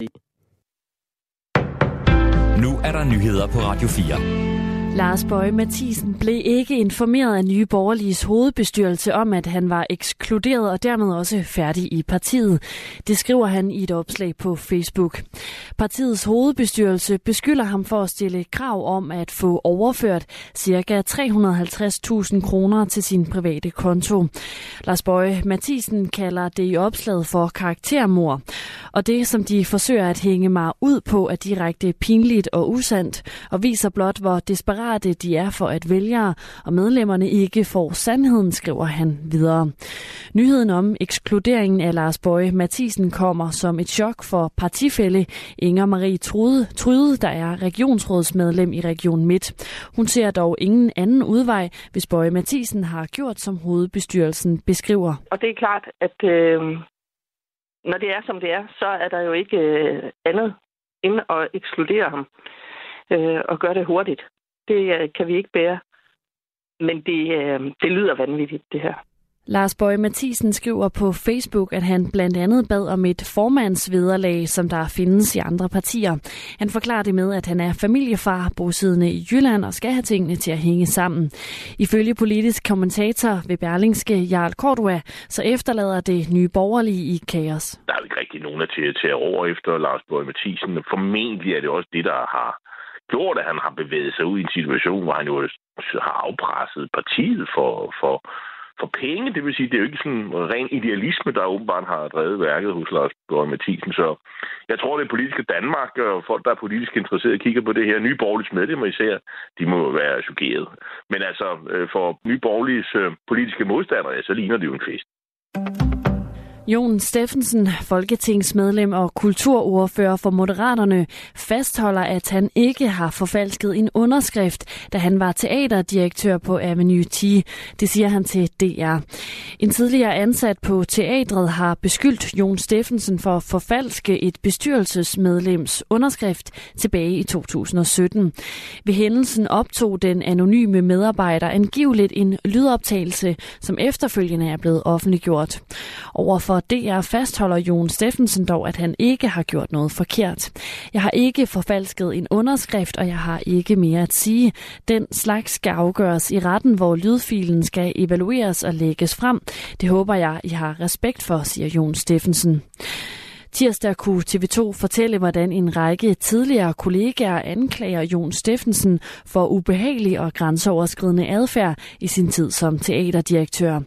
Nu er der nyheder på Radio 4. Lars Bøge Mathisen blev ikke informeret af Nye Borgerliges hovedbestyrelse om, at han var ekskluderet og dermed også færdig i partiet. Det skriver han i et opslag på Facebook. Partiets hovedbestyrelse beskylder ham for at stille krav om at få overført ca. 350.000 kroner til sin private konto. Lars Bøge Mathisen kalder det i opslaget for karaktermor. Og det, som de forsøger at hænge mig ud på, er direkte pinligt og usandt og viser blot, hvor desperat desperate de er for, at vælgere og medlemmerne ikke får sandheden, skriver han videre. Nyheden om ekskluderingen af Lars Bøje Mathisen kommer som et chok for partifælle Inger Marie Trude, Tryde, der er regionsrådsmedlem i Region Midt. Hun ser dog ingen anden udvej, hvis Bøje Mathisen har gjort, som hovedbestyrelsen beskriver. Og det er klart, at øh, når det er, som det er, så er der jo ikke øh, andet end at ekskludere ham øh, og gøre det hurtigt. Det øh, kan vi ikke bære. Men det, øh, det lyder vanvittigt, det her. Lars Bøge Mathisen skriver på Facebook, at han blandt andet bad om et formandsvederlag, som der findes i andre partier. Han forklarer det med, at han er familiefar, bosiddende i Jylland og skal have tingene til at hænge sammen. Ifølge politisk kommentator ved Berlingske Jarl Cordua, så efterlader det nye borgerlige i kaos. Der er ikke rigtig nogen, til at tage over efter Lars Bøge Mathisen. Formentlig er det også det, der har gjort, at han har bevæget sig ud i en situation, hvor han jo har afpresset partiet for, for, for penge. Det vil sige, det er jo ikke sådan ren idealisme, der åbenbart har drevet værket hos Lars Borg Mathisen. Så jeg tror, det politiske Danmark og folk, der er politisk interesserede, kigger på det her. Nye borgerlige medlemmer især, de må være chokeret. Men altså, øh, for nye borgerlige øh, politiske modstandere, så ligner det jo en fest. Jon Steffensen, folketingsmedlem og kulturordfører for Moderaterne, fastholder, at han ikke har forfalsket en underskrift, da han var teaterdirektør på Avenue 10. Det siger han til DR. En tidligere ansat på teatret har beskyldt Jon Steffensen for at forfalske et bestyrelsesmedlems underskrift tilbage i 2017. Ved hændelsen optog den anonyme medarbejder angiveligt en lydoptagelse, som efterfølgende er blevet offentliggjort. Overfor for DR fastholder Jon Steffensen dog, at han ikke har gjort noget forkert. Jeg har ikke forfalsket en underskrift, og jeg har ikke mere at sige. Den slags skal afgøres i retten, hvor lydfilen skal evalueres og lægges frem. Det håber jeg, I har respekt for, siger Jon Steffensen. Tirsdag kunne TV2 fortælle, hvordan en række tidligere kollegaer anklager Jon Steffensen for ubehagelig og grænseoverskridende adfærd i sin tid som teaterdirektør.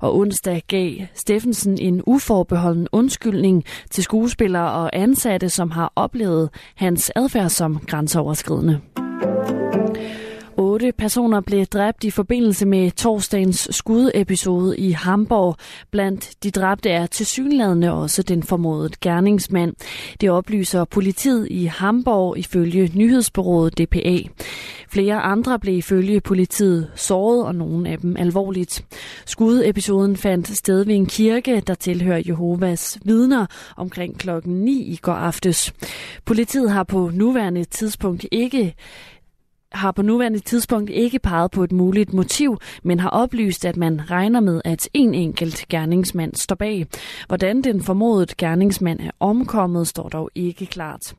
Og onsdag gav Steffensen en uforbeholden undskyldning til skuespillere og ansatte, som har oplevet hans adfærd som grænseoverskridende. Otte personer blev dræbt i forbindelse med torsdagens skudepisode i Hamburg. Blandt de dræbte er tilsyneladende også den formodede gerningsmand. Det oplyser politiet i Hamburg ifølge nyhedsbyrået DPA. Flere andre blev ifølge politiet såret, og nogle af dem alvorligt. Skudepisoden fandt sted ved en kirke, der tilhører Jehovas vidner omkring klokken 9 i går aftes. Politiet har på nuværende tidspunkt ikke har på nuværende tidspunkt ikke peget på et muligt motiv, men har oplyst, at man regner med, at en enkelt gerningsmand står bag. Hvordan den formodet gerningsmand er omkommet, står dog ikke klart.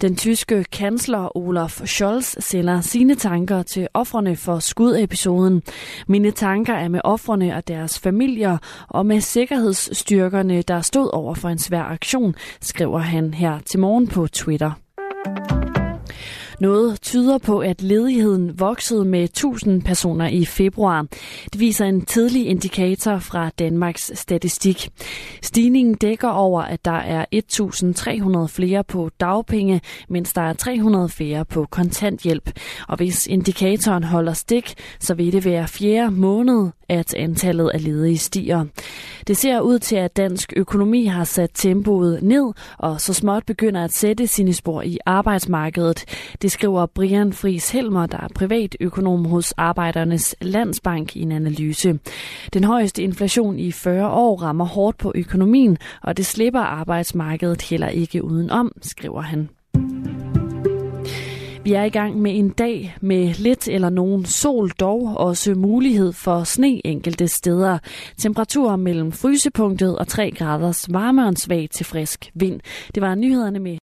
Den tyske kansler Olaf Scholz sender sine tanker til offrene for skudepisoden. Mine tanker er med offrene og deres familier og med sikkerhedsstyrkerne, der stod over for en svær aktion, skriver han her til morgen på Twitter. Noget tyder på, at ledigheden voksede med 1000 personer i februar. Det viser en tidlig indikator fra Danmarks Statistik. Stigningen dækker over, at der er 1300 flere på dagpenge, mens der er 300 flere på kontanthjælp. Og hvis indikatoren holder stik, så vil det være fjerde måned, at antallet af ledige stiger. Det ser ud til, at dansk økonomi har sat tempoet ned, og så småt begynder at sætte sine spor i arbejdsmarkedet. Det skriver Brian Friis Helmer, der er privatøkonom hos Arbejdernes Landsbank i en analyse. Den højeste inflation i 40 år rammer hårdt på økonomien, og det slipper arbejdsmarkedet heller ikke udenom, skriver han. Vi er i gang med en dag med lidt eller nogen sol, dog også mulighed for sne enkelte steder. Temperaturer mellem frysepunktet og 3 graders varme og svag til frisk vind. Det var nyhederne med